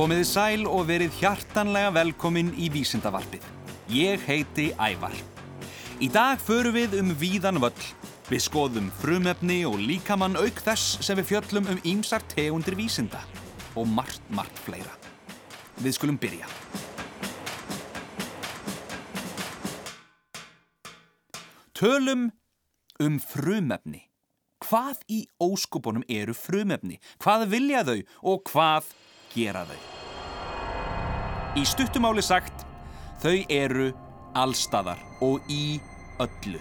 Komiði sæl og verið hjartanlega velkomin í Vísindavarpið. Ég heiti Ævar. Í dag förum við um víðan völl. Við skoðum frumefni og líkamann auk þess sem við fjöllum um ímsar tegundir vísinda og margt, margt fleira. Við skulum byrja. Tölum um frumefni. Hvað í óskupunum eru frumefni? Hvað vilja þau og hvað gera þau? Í stuttumáli sagt, þau eru allstaðar og í öllu.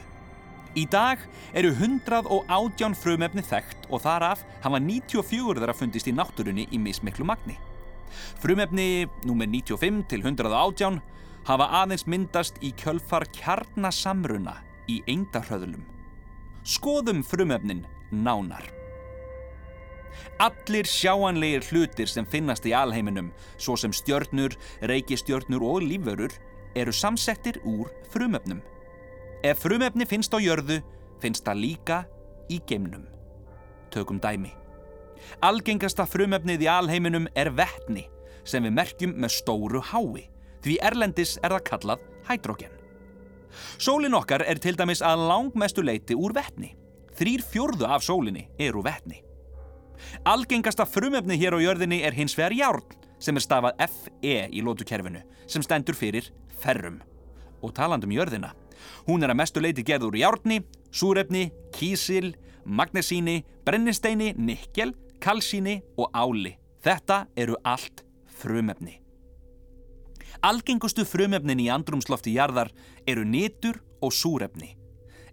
Í dag eru 118 frumefni þekkt og þaraf hafa 94 þeirra fundist í náttúrunni í mismiklu magni. Frumefni nr. 95 til 118 hafa aðeins myndast í kjölfar kjarnasamruna í eindarhöðlum. Skoðum frumefnin nánar. Allir sjáanlegir hlutir sem finnast í alheiminum, svo sem stjörnur, reykistjörnur og lífverur, eru samsettir úr frumefnum. Ef frumefni finnst á jörðu, finnst það líka í geimnum. Tökum dæmi. Algengasta frumefnið í alheiminum er vettni, sem við merkjum með stóru hái, því erlendis er það kallað hydrogen. Sólin okkar er til dæmis að langmestu leiti úr vettni. Þrýr fjörðu af sólinni eru vettni. Algengasta frumefni hér á jörðinni er hins vegar járn, sem er stafað FE í lótukerfinu, sem stendur fyrir ferrum. Og talandum jörðina. Hún er að mestu leiti gerð úr járni, súrefni, kísil, magnesíni, brennisteini, nikkel, kalsíni og áli. Þetta eru allt frumefni. Algengustu frumefnin í andrumslofti jarðar eru nitur og súrefni.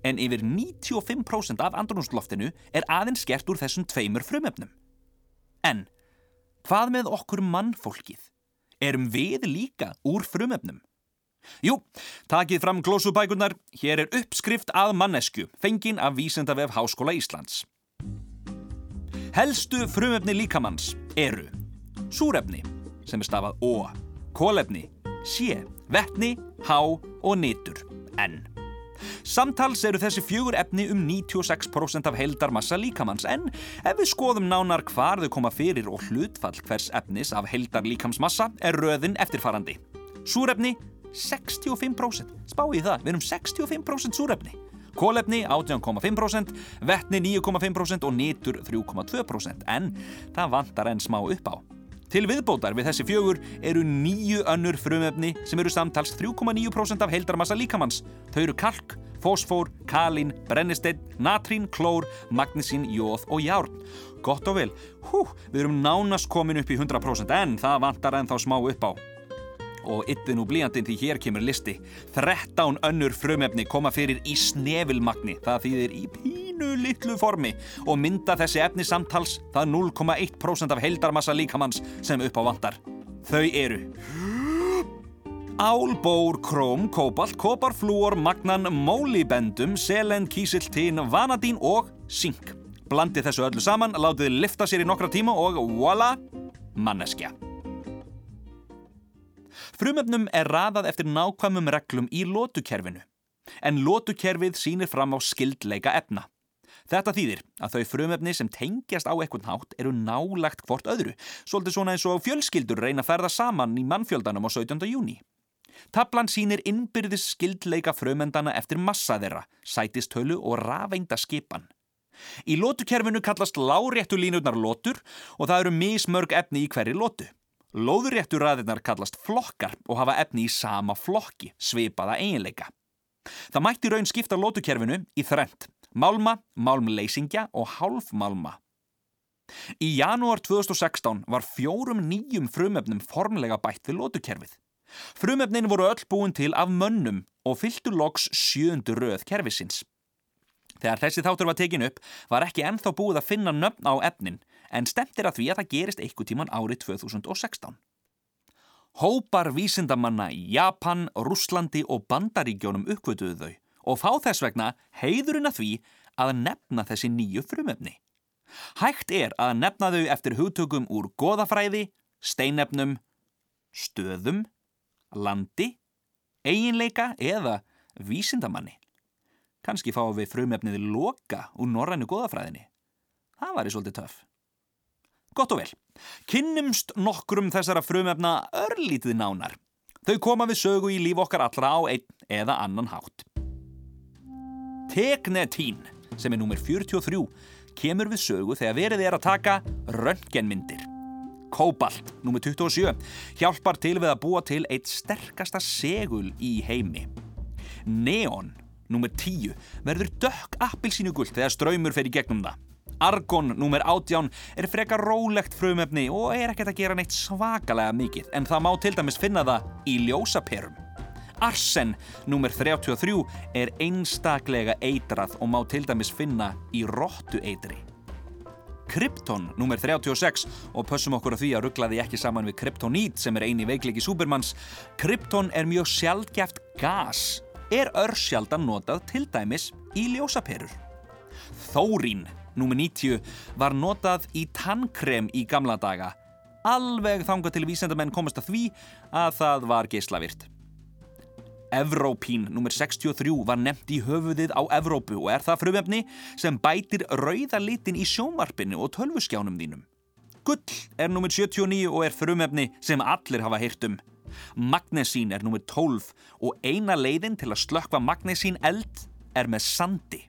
En yfir 95% af andrumsloftinu er aðeins gert úr þessum tveimur frumefnum. En hvað með okkur mannfólkið? Erum við líka úr frumefnum? Jú, takið fram glósubækunar, hér er uppskrift að mannesku, fengin af Vísendavef Háskóla Íslands. Helstu frumefni líkamanns eru súrefni, sem er stafað Ó, kólefni, sé, vettni, há og nitur, N. Samtals eru þessi fjögur efni um 96% af heildarmassa líkamanns en ef við skoðum nánar hvar þau koma fyrir og hlutfall hvers efnis af heildar líkamsmassa er röðin eftirfarandi. Súrefni 65%. Spá í það, við erum 65% súrefni. Kólefni 18,5%, vettni 9,5% og nitur 3,2% en það vantar enn smá upp á. Til viðbótar við þessi fjögur eru nýju önnur frumefni sem eru samtals 3,9% af heildarmassa líkamanns. Þau eru kalk, fósfór, kalín, brennisteinn, natrín, klór, magnísín, jóð og járn. Gott og vel, hú, við erum nánast komin upp í 100% en það vantar ennþá smá upp á og yttið nú blíjandinn því hér kemur listi. 13 önnur frumefni koma fyrir í snefilmagni, það þýðir í pínu litlu formi og mynda þessi efni samtals það 0,1% af heildarmassa líkamanns sem upp á vantar. Þau eru Ál, bór, króm, kópalt, kopar, flúor, magnan, mólibendum, selen, kísiltín, vanadín og sink. Blandið þessu öllu saman, látið lifta sér í nokkra tíma og voila, manneskja. Frumefnum er raðað eftir nákvæmum reglum í lótukerfinu, en lótukerfið sýnir fram á skildleika efna. Þetta þýðir að þau frumefni sem tengjast á ekkert nátt eru nálagt hvort öðru, svolítið svona eins og fjölskyldur reyna að ferða saman í mannfjöldanum á 17. júni. Tablan sýnir innbyrðis skildleika frumendana eftir massa þeirra, sætistölu og rafengda skipan. Í lótukerfinu kallast láréttu línurnar lótur og það eru mismörg efni í hverju lótu. Lóðuréttu raðirnar kallast flokkar og hafa efni í sama flokki, svipaða eiginleika. Það mætti raun skipta lótukerfinu í þrent, málma, málmleysingja og hálfmálma. Í janúar 2016 var fjórum nýjum frumefnum formlega bætt við lótukerfið. Frumefnin voru öll búin til af mönnum og fylgdu loks sjöndu röð kerfisins. Þegar þessi þáttur var tekin upp var ekki enþá búið að finna nöfn á efnin en stemtir að því að það gerist eitthvað tíman árið 2016. Hópar vísindamanna í Japan, Rúslandi og Bandaríkjónum uppvötuðu þau og fá þess vegna heiðurinn að því að nefna þessi nýju frumefni. Hægt er að nefna þau eftir hugtökum úr goðafræði, steinefnum, stöðum, landi, eiginleika eða vísindamanni. Kanski fáum við frumefnið loka úr norrænu goðafræðinni. Það væri svolítið töff. Gott og vel. Kynnumst nokkrum þessara frumefna örlítið nánar. Þau koma við sögu í líf okkar allra á einn eða annan hátt. Teknetín, sem er nummer 43, kemur við sögu þegar verið er að taka röntgenmyndir. Kóbalt, nummer 27, hjálpar til við að búa til eitt sterkasta segul í heimi. Neon, nummer 10, verður dökk appilsínugult þegar ströymur fer í gegnum það. Argon, nummer 18, er frekar rólegt frumefni og er ekkert að gera neitt svakalega mikið, en það má til dæmis finna það í ljósaperum. Arsen, nummer 33, er einstaklega eitrað og má til dæmis finna í róttu eitri. Krypton, nummer 36, og pössum okkur á því að ruggla því ekki saman við kryptonít sem er eini veikleiki Súbermanns. Krypton er mjög sjaldgæft gas, er örsjaldan notað til dæmis í ljósaperur. Þórín, nummer 90, var notað í tannkrem í gamla daga. Alveg þanga til vísendamenn komast að því að það var geislavirt. Evrópín nr. 63 var nefnt í höfuðið á Evrópu og er það frumefni sem bætir rauða litin í sjónvarpinu og tölvuskjánum þínum. Gull er nr. 79 og er frumefni sem allir hafa heyrt um. Magnesín er nr. 12 og eina leiðin til að slökka magnesín eld er með sandi.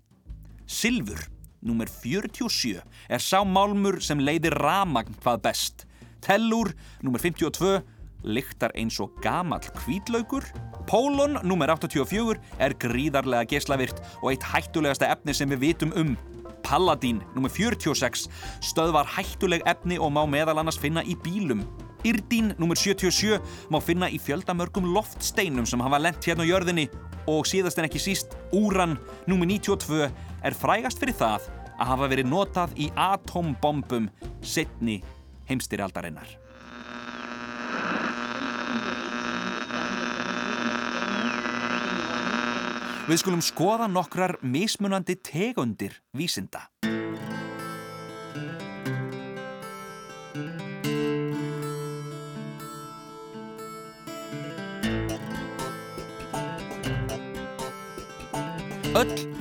Silfur, nr. 47, er sá málmur sem leiðir ramagn hvað best. Tellur, nr. 52, lyktar eins og gamal kvítlaugur. Pólon, nr. 84, er gríðarlega geslavirt og eitt hættulegasta efni sem við vitum um. Paladín, nr. 46, stöðvar hættuleg efni og má meðal annars finna í bílum. Irdín, nr. 77, má finna í fjöldamörgum loftsteinum sem hafa lent hérna á jörðinni og síðast en ekki síst, Úran, nr. 92, er frægast fyrir það að hafa verið notað í atombombum setni heimstyrjaldarinnar. Við skulum skoða nokkrar mismunandi tegundir vísinda.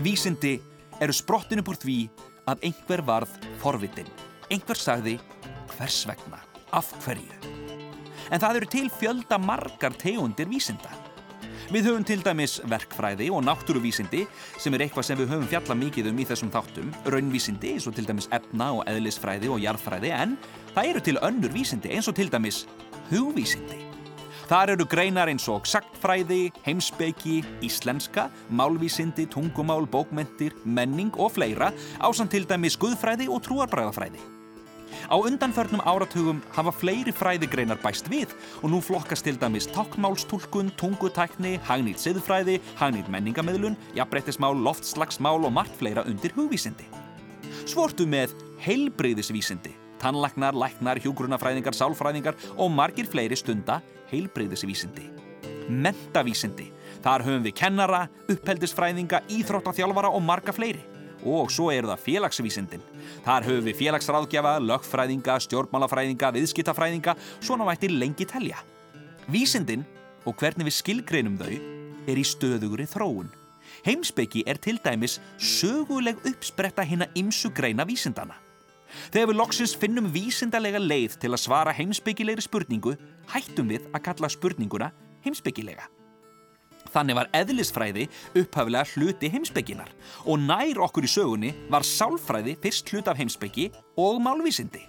Vísindi eru sprottin upp úr því að einhver varð forvitin. Einhver sagði hvers vegna, af hverju. En það eru til fjölda margar tegundir vísinda. Við höfum til dæmis verkfræði og náttúruvísindi sem er eitthvað sem við höfum fjalla mikið um í þessum þáttum, raunvísindi eins og til dæmis efna og eðlisfræði og jarðfræði en það eru til önnur vísindi eins og til dæmis hugvísindi. Þar eru greinar eins og saktfræði, heimsbeiki, íslenska, málvísindi, tungumál, bókmentir, menning og fleira ásamt til dæmis guðfræði og trúarbræðafræði. Á undanförnum áratugum hafa fleiri fræðigreinar bæst við og nú flokkast til dæmis takkmálstúlkun, tungutækni, hagnýtt siðfræði, hagnýtt menningameðlun, jafnbreytismál, loftslagsmál og margt fleira undir hugvísindi. Svortu með heilbreyðisvísindi, tannlagnar, læknar, hjúgrunafræðingar, sálfræðingar og margir fleiri stunda heilbreyðisvísindi. Mentavísindi, þar höfum við kennara, uppheldisfræðinga, íþróttaþjálfara og marga fleiri og svo eru það félagsvísindin. Þar höfum við félagsráðgjafa, lögfræðinga, stjórnmálafræðinga, viðskiptafræðinga, svona mættir lengi telja. Vísindin og hvernig við skilgreinum þau er í stöðugri þróun. Heimsbyggi er til dæmis söguleg uppspretta hinn að ymsu greina vísindana. Þegar við loksins finnum vísindalega leið til að svara heimsbyggilegri spurningu, hættum við að kalla spurninguna heimsbyggilega. Þannig var eðlisfræði upphaflega hluti heimsbygginar og nær okkur í sögunni var sálfræði fyrst hlut af heimsbyggi og málvísindi.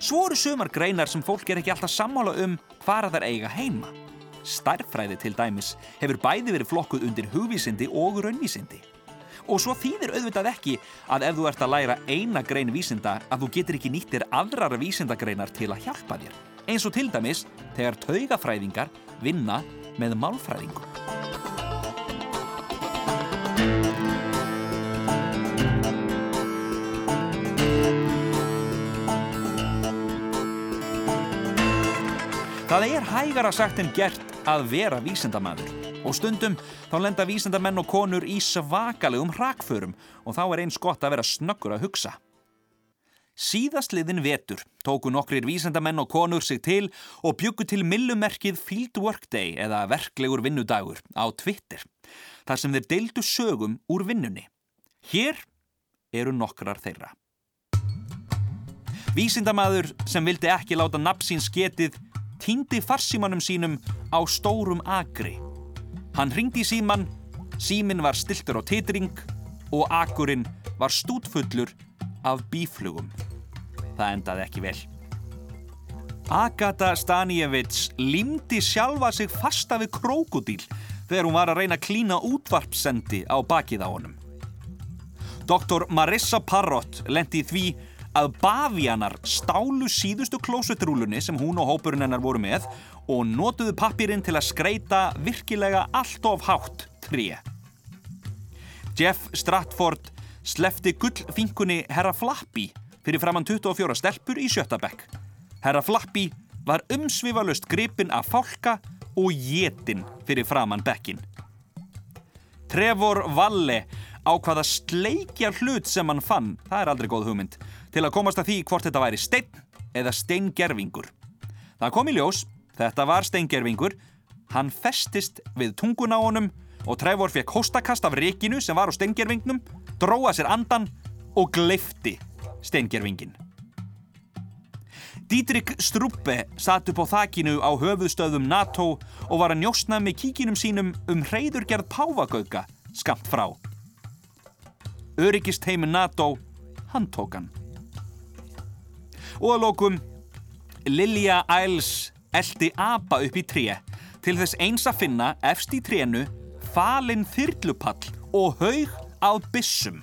Svo eru sömar greinar sem fólk er ekki alltaf sammála um hvar að þær eiga heima. Stærfræði til dæmis hefur bæði verið flokkuð undir hugvísindi og raunvísindi. Og svo þýðir auðvitað ekki að ef þú ert að læra eina grein vísinda að þú getur ekki nýttir aðrar vísindagreinar til að hjálpa þér. Eins og til dæmis þegar taugafræðingar vinna með málfræðingum. Það er hægara sagt en gert að vera vísindamæður og stundum þá lenda vísindamenn og konur í svakalegum hrakförum og þá er eins gott að vera snöggur að hugsa. Síðastliðin vetur tóku nokkrir vísendamenn og konur sig til og byggu til millumerkið Field Workday eða verklegur vinnudagur á Twitter, þar sem þeir deildu sögum úr vinnunni. Hér eru nokkrar þeirra. Vísindamaður sem vildi ekki láta nafnsins getið týndi farsímanum sínum á stórum agri. Hann ringdi í síman, símin var stiltur á titring og agurinn var stútfullur af bíflugum. Það endaði ekki vel. Agata Stanievits limdi sjálfa sig fasta við krókudíl þegar hún var að reyna að klína útvarpsendi á bakið á honum. Doktor Marissa Parrott lendi í því að bavíanar stálu síðustu klósutrúlunni sem hún og hópurinn hennar voru með og notuðu pappirinn til að skreita virkilega allt of hátt tré. Jeff Stratford slefti gullfinkunni Herra Flappy fyrir framann 24 stelpur í Sjötabekk. Herra Flappy var umsvifalust gripin af fálka og jétin fyrir framann bekkin. Trevor Valle ákvaða sleikja hlut sem hann fann, það er aldrei góð hugmynd, til að komast að því hvort þetta væri stein eða steingerfingur. Það kom í ljós, þetta var steingerfingur, hann festist við tungun á honum og Trevor fekk hóstakast af rikinu sem var á steingerfingnum, dróða sér andan og gleifti steingerfingin. Dietrich Struppe satt upp á þakinu á höfuðstöðum NATO og var að njóstna með kíkinum sínum um hreyðurgerð páfagauka skamt frá. Öryggist heimin NATO, hann tók hann. Og að lókum, Lilja Æls eldi apa upp í tré til þess eins að finna efst í trénu falinn þyrlupall og haug af bissum.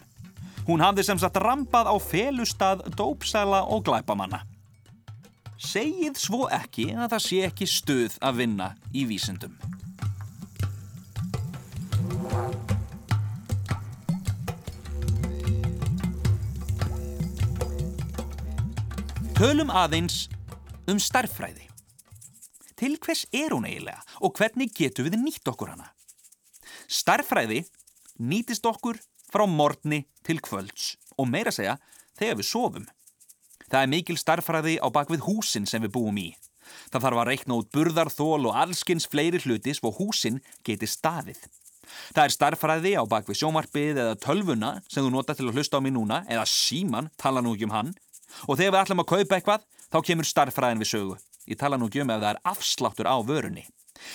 Hún hafði sem sagt rampað á felustad, dópsæla og glæpamanna. Segið svo ekki að það sé ekki stuð að vinna í vísindum. Tölum aðeins um starffræði. Til hvers er hún eiginlega og hvernig getur við nýtt okkur hana? Starffræði nýtist okkur frá morgni til kvölds og meira segja þegar við sofum. Það er mikil starfræði á bakvið húsin sem við búum í. Það þarf að reikna út burðarþól og allskins fleiri hluti svo húsin geti staðið. Það er starfræði á bakvið sjómarpið eða tölvuna sem þú nota til að hlusta á mig núna eða síman, tala nú ekki um hann. Og þegar við ætlum að kaupa eitthvað, þá kemur starfræðin við sögu. Ég tala nú ekki um ef það er afsláttur á vörunni.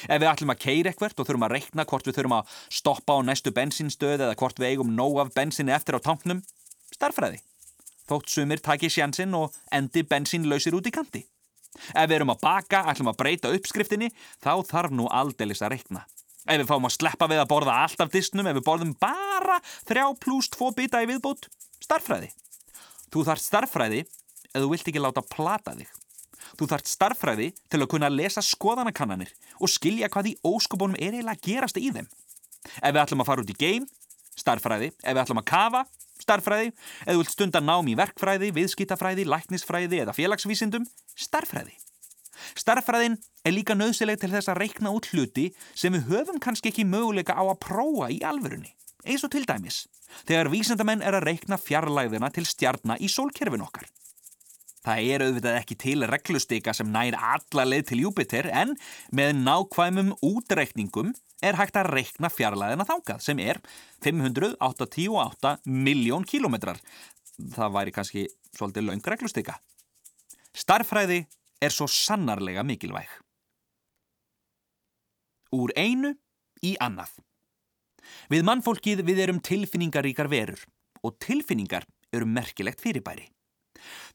Ef við ætlum að keira eitthvað og þurfum að reikna hvort við þurfum að stoppa á næstu bensinstöð eða hvort við eigum nóg af bensinni eftir á tanknum, starfræði þótt sumir taki sjansinn og endi bensínlausir út í kanti. Ef við erum að baka, ætlum að breyta uppskriftinni, þá þarf nú aldeilis að reikna. Ef við fáum að sleppa við að borða allt af disnum, ef við borðum bara þrjá pluss tvo bita í viðbót, starffræði. Þú þarf starffræði ef þú vilt ekki láta plata þig. Þú þarf starffræði til að kunna lesa skoðanakannanir og skilja hvað í óskubónum er eiginlega gerast í þeim. Ef við ætlum að fara út í geim, starffræði. Ef við ætlum að kafa, starffræði, eða þú vilt stunda nám í verkfræði, viðskiptafræði, læknisfræði eða félagsvísindum, starffræði. Starffræðin er líka nöðsileg til þess að reikna út hluti sem við höfum kannski ekki möguleika á að prófa í alvörunni. Eins og til dæmis, þegar vísendamenn er að reikna fjarlæðina til stjarnar í sólkerfin okkar. Það er auðvitað ekki til reglustika sem nær alla leið til Júpiter en með nákvæmum útreikningum er hægt að reikna fjarlæðina þákað sem er 588 miljón kílometrar. Það væri kannski svolítið laung reglustika. Starfræði er svo sannarlega mikilvæg. Úr einu í annað. Við mannfólkið við erum tilfinningaríkar verur og tilfinningar eru merkilegt fyrirbæri.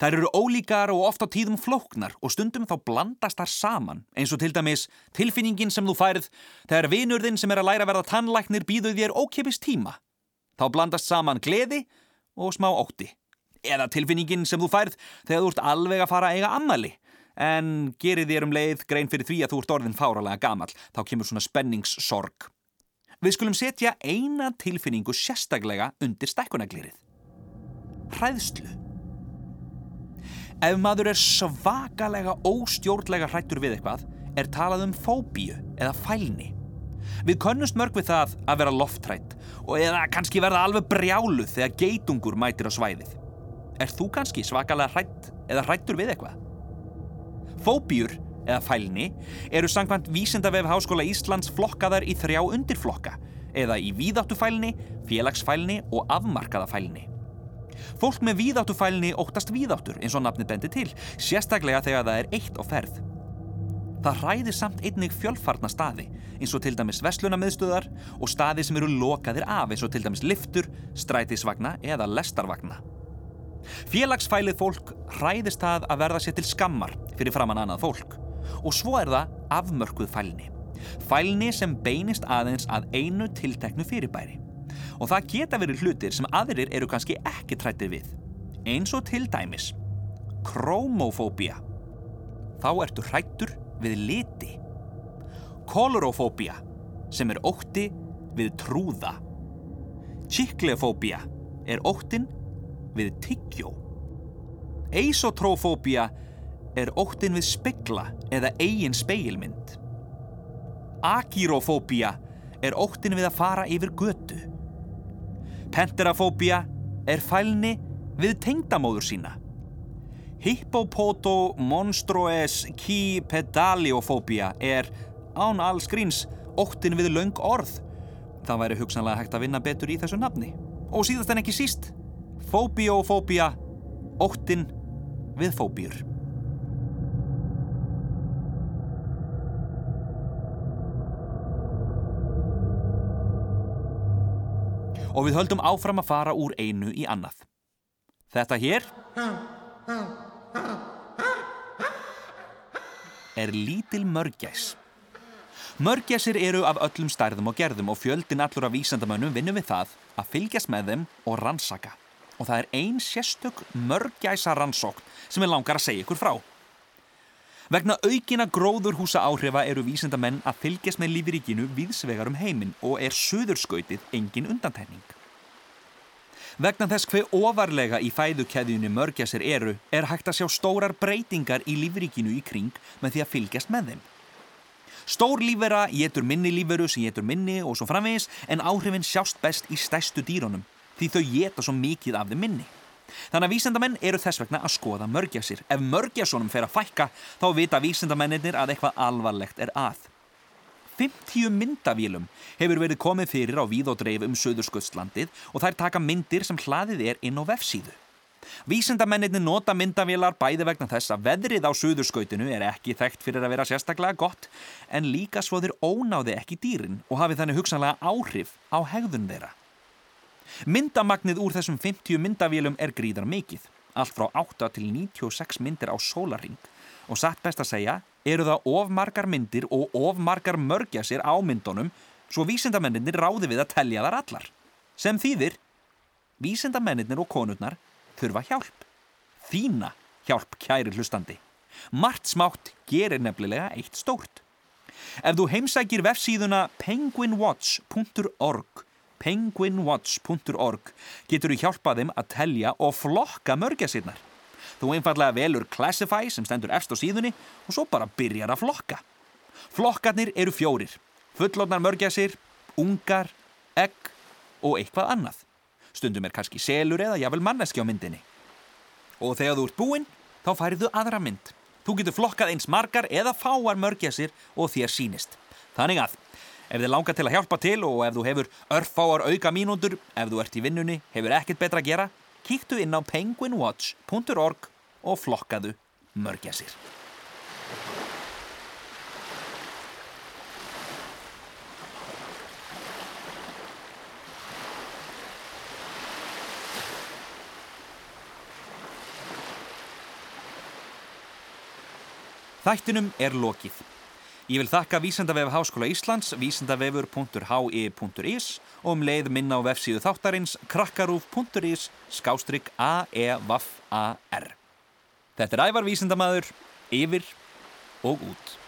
Þær eru ólíkar og oft á tíðum flóknar og stundum þá blandast þar saman eins og til dæmis tilfinningin sem þú færð þegar vinurðin sem er að læra verða tannlæknir býðu þér ókipist tíma. Þá blandast saman gleði og smá ótti. Eða tilfinningin sem þú færð þegar þú ert alveg að fara að eiga ammali en gerir þér um leið grein fyrir því að þú ert orðin fáralega gamal. Þá kemur svona spenningssorg. Við skulum setja eina tilfinningu sérstaklega undir stekkunaglirið. Hræðslu. Ef maður er svakalega óstjórnlega hrættur við eitthvað er talað um fóbíu eða fælni. Við könnumst mörg við það að vera loftrætt og eða kannski verða alveg brjáluð þegar geitungur mætir á svæðið. Er þú kannski svakalega hrætt eða hrættur við eitthvað? Fóbíur eða fælni eru sangkvæmt Vísindavef Háskóla Íslands flokkaðar í þrjá undirflokka eða í víðáttufælni, félagsfælni og afmarkaðafælni. Fólk með víðáttufælni óttast víðáttur eins og nafnið bendi til, sérstaklega þegar það er eitt á ferð. Það hræðir samt einnig fjölfarna staði eins og til dæmis veslunamiðstöðar og staði sem eru lokaðir af eins og til dæmis liftur, strætisvagna eða lestarvagna. Félagsfælið fólk hræðist það að verða sér til skammar fyrir framann annað fólk og svo er það afmörkuð fælni. Fælni sem beinist aðeins að einu tilteknu fyrirbæri og það geta verið hlutir sem aðrir eru kannski ekki trættir við. Eins og til dæmis kromofóbía. Þá ertu hrættur við liti. Kolorofóbía sem er ótti við trúða. Chiklefóbía er óttin við tyggjó. Eisotrofóbía er óttin við spegla eða eigin speilmynd. Agirofóbía er óttin við að fara yfir götu. Penterafóbía er fælni við tengdamóður sína. Hippopoto monstroes ki pedaliofóbía er án alls gríns óttin við laung orð. Það væri hugsanlega hægt að vinna betur í þessu nafni. Og síðast en ekki síst, fóbiofóbía, óttin við fóbíur. Og við höldum áfram að fara úr einu í annað. Þetta hér er lítil mörgjæs. Mörgjæsir eru af öllum stærðum og gerðum og fjöldin allur af vísandamönnum vinnum við það að fylgjast með þeim og rannsaka. Og það er ein sérstök mörgjæsa rannsókn sem við langar að segja ykkur frá. Vegna aukina gróðurhúsa áhrifa eru vísendamenn að fylgjast með lífiríkinu viðsvegar um heiminn og er söðurskautið engin undantækning. Vegna þess hver ofarlega í fæðukeðjunni mörgjasir eru er hægt að sjá stórar breytingar í lífríkinu í kring með því að fylgjast með þeim. Stór lífera getur minni líferu sem getur minni og svo framvegis en áhrifin sjást best í stæstu dýrónum því þau geta svo mikið af þeim minni. Þannig að vísendamenn eru þess vegna að skoða mörgjasir. Ef mörgjasónum fer að fækka þá vita vísendamennir að eitthvað alvarlegt er að. 50 myndavélum hefur verið komið fyrir á víð og dreif um Suðursköldslandið og þær taka myndir sem hlaðið er inn á vefsíðu. Vísendamennir nota myndavélar bæði vegna þess að veðrið á Suðurskautinu er ekki þekkt fyrir að vera sérstaklega gott en líka svo þeir ónáði ekki dýrin og hafi þannig hugsanlega áhrif á hegðun þeirra. Myndamagnið úr þessum 50 myndavélum er gríðar mikið, allt frá 8 til 96 myndir á sólaring og satt best að segja eru það ofmargar myndir og ofmargar mörgjasir á myndunum svo vísindamenninir ráði við að telja þar allar. Sem þýðir, vísindamenninir og konurnar þurfa hjálp. Þína hjálp kæri hlustandi. Mart smátt gerir nefnilega eitt stórt. Ef þú heimsækir vefsíðuna penguinwatch.org penguinwatch.org getur þú hjálpað þeim að telja og flokka mörgjasirnar. Þú einfallega velur Classify sem stendur efst á síðunni og svo bara byrjar að flokka. Flokkarnir eru fjórir. Fullotnar mörgjasir, ungar, egg og eitthvað annað. Stundum er kannski selur eða jável manneski á myndinni. Og þegar þú ert búinn, þá færið þú aðra mynd. Þú getur flokkað eins margar eða fáar mörgjasir og þér sínist. Þannig að Ef þið langar til að hjálpa til og ef þú hefur örfáar auka mínúndur, ef þú ert í vinnunni, hefur ekkert betra að gera, kíktu inn á penguinwatch.org og flokkaðu mörgjasir. Þættinum er lokið. Ég vil þakka Vísendavef Háskóla Íslands, vísendavefur.hi.is og um leið minna á vefsíðu þáttarins krakkarúf.is skástrygg a-e-vaff-a-r. Þetta er ævar Vísendamadur, yfir og út.